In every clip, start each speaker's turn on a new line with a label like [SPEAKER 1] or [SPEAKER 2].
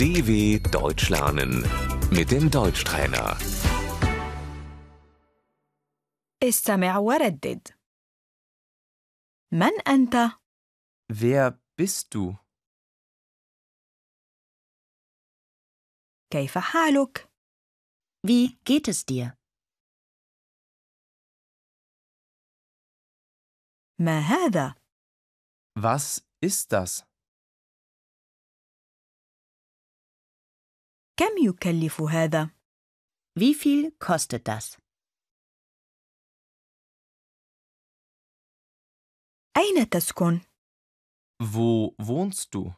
[SPEAKER 1] DW Deutsch lernen mit dem Deutschtrainer.
[SPEAKER 2] استمع وردد من أنت؟
[SPEAKER 3] Wer bist du?
[SPEAKER 2] كيف حالك؟
[SPEAKER 4] Wie geht es dir?
[SPEAKER 2] ما هذا؟
[SPEAKER 3] Was ist das?
[SPEAKER 2] كم يكلف هذا؟
[SPEAKER 4] Wie viel kostet das?
[SPEAKER 2] أين تسكن؟
[SPEAKER 3] Wo wohnst du?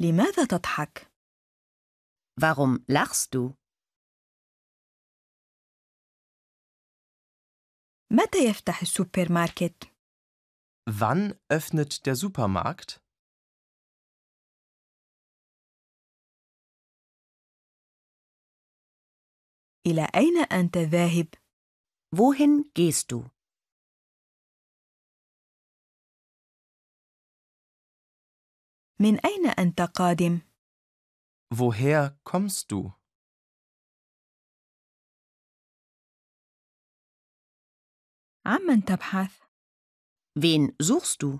[SPEAKER 2] لماذا تضحك؟
[SPEAKER 4] Warum lachst du?
[SPEAKER 2] متى يفتح السوبر ماركت؟
[SPEAKER 3] Wann öffnet der Supermarkt?
[SPEAKER 2] إلى أين أنت ذاهب؟
[SPEAKER 4] Wohin gehst du?
[SPEAKER 2] من أين أنت قادم؟
[SPEAKER 3] Woher kommst du?
[SPEAKER 2] عمن تبحث؟
[SPEAKER 4] Wen suchst du?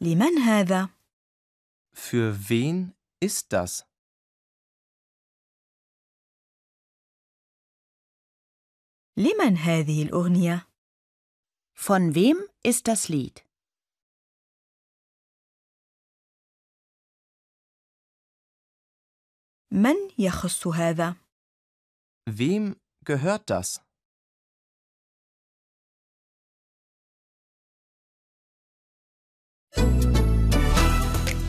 [SPEAKER 2] لمن هذا؟
[SPEAKER 3] Für wen ist das?
[SPEAKER 2] لمن هذه الأغنية؟
[SPEAKER 4] Von wem ist das Lied?
[SPEAKER 2] من يخص هذا؟
[SPEAKER 3] Wem gehört das?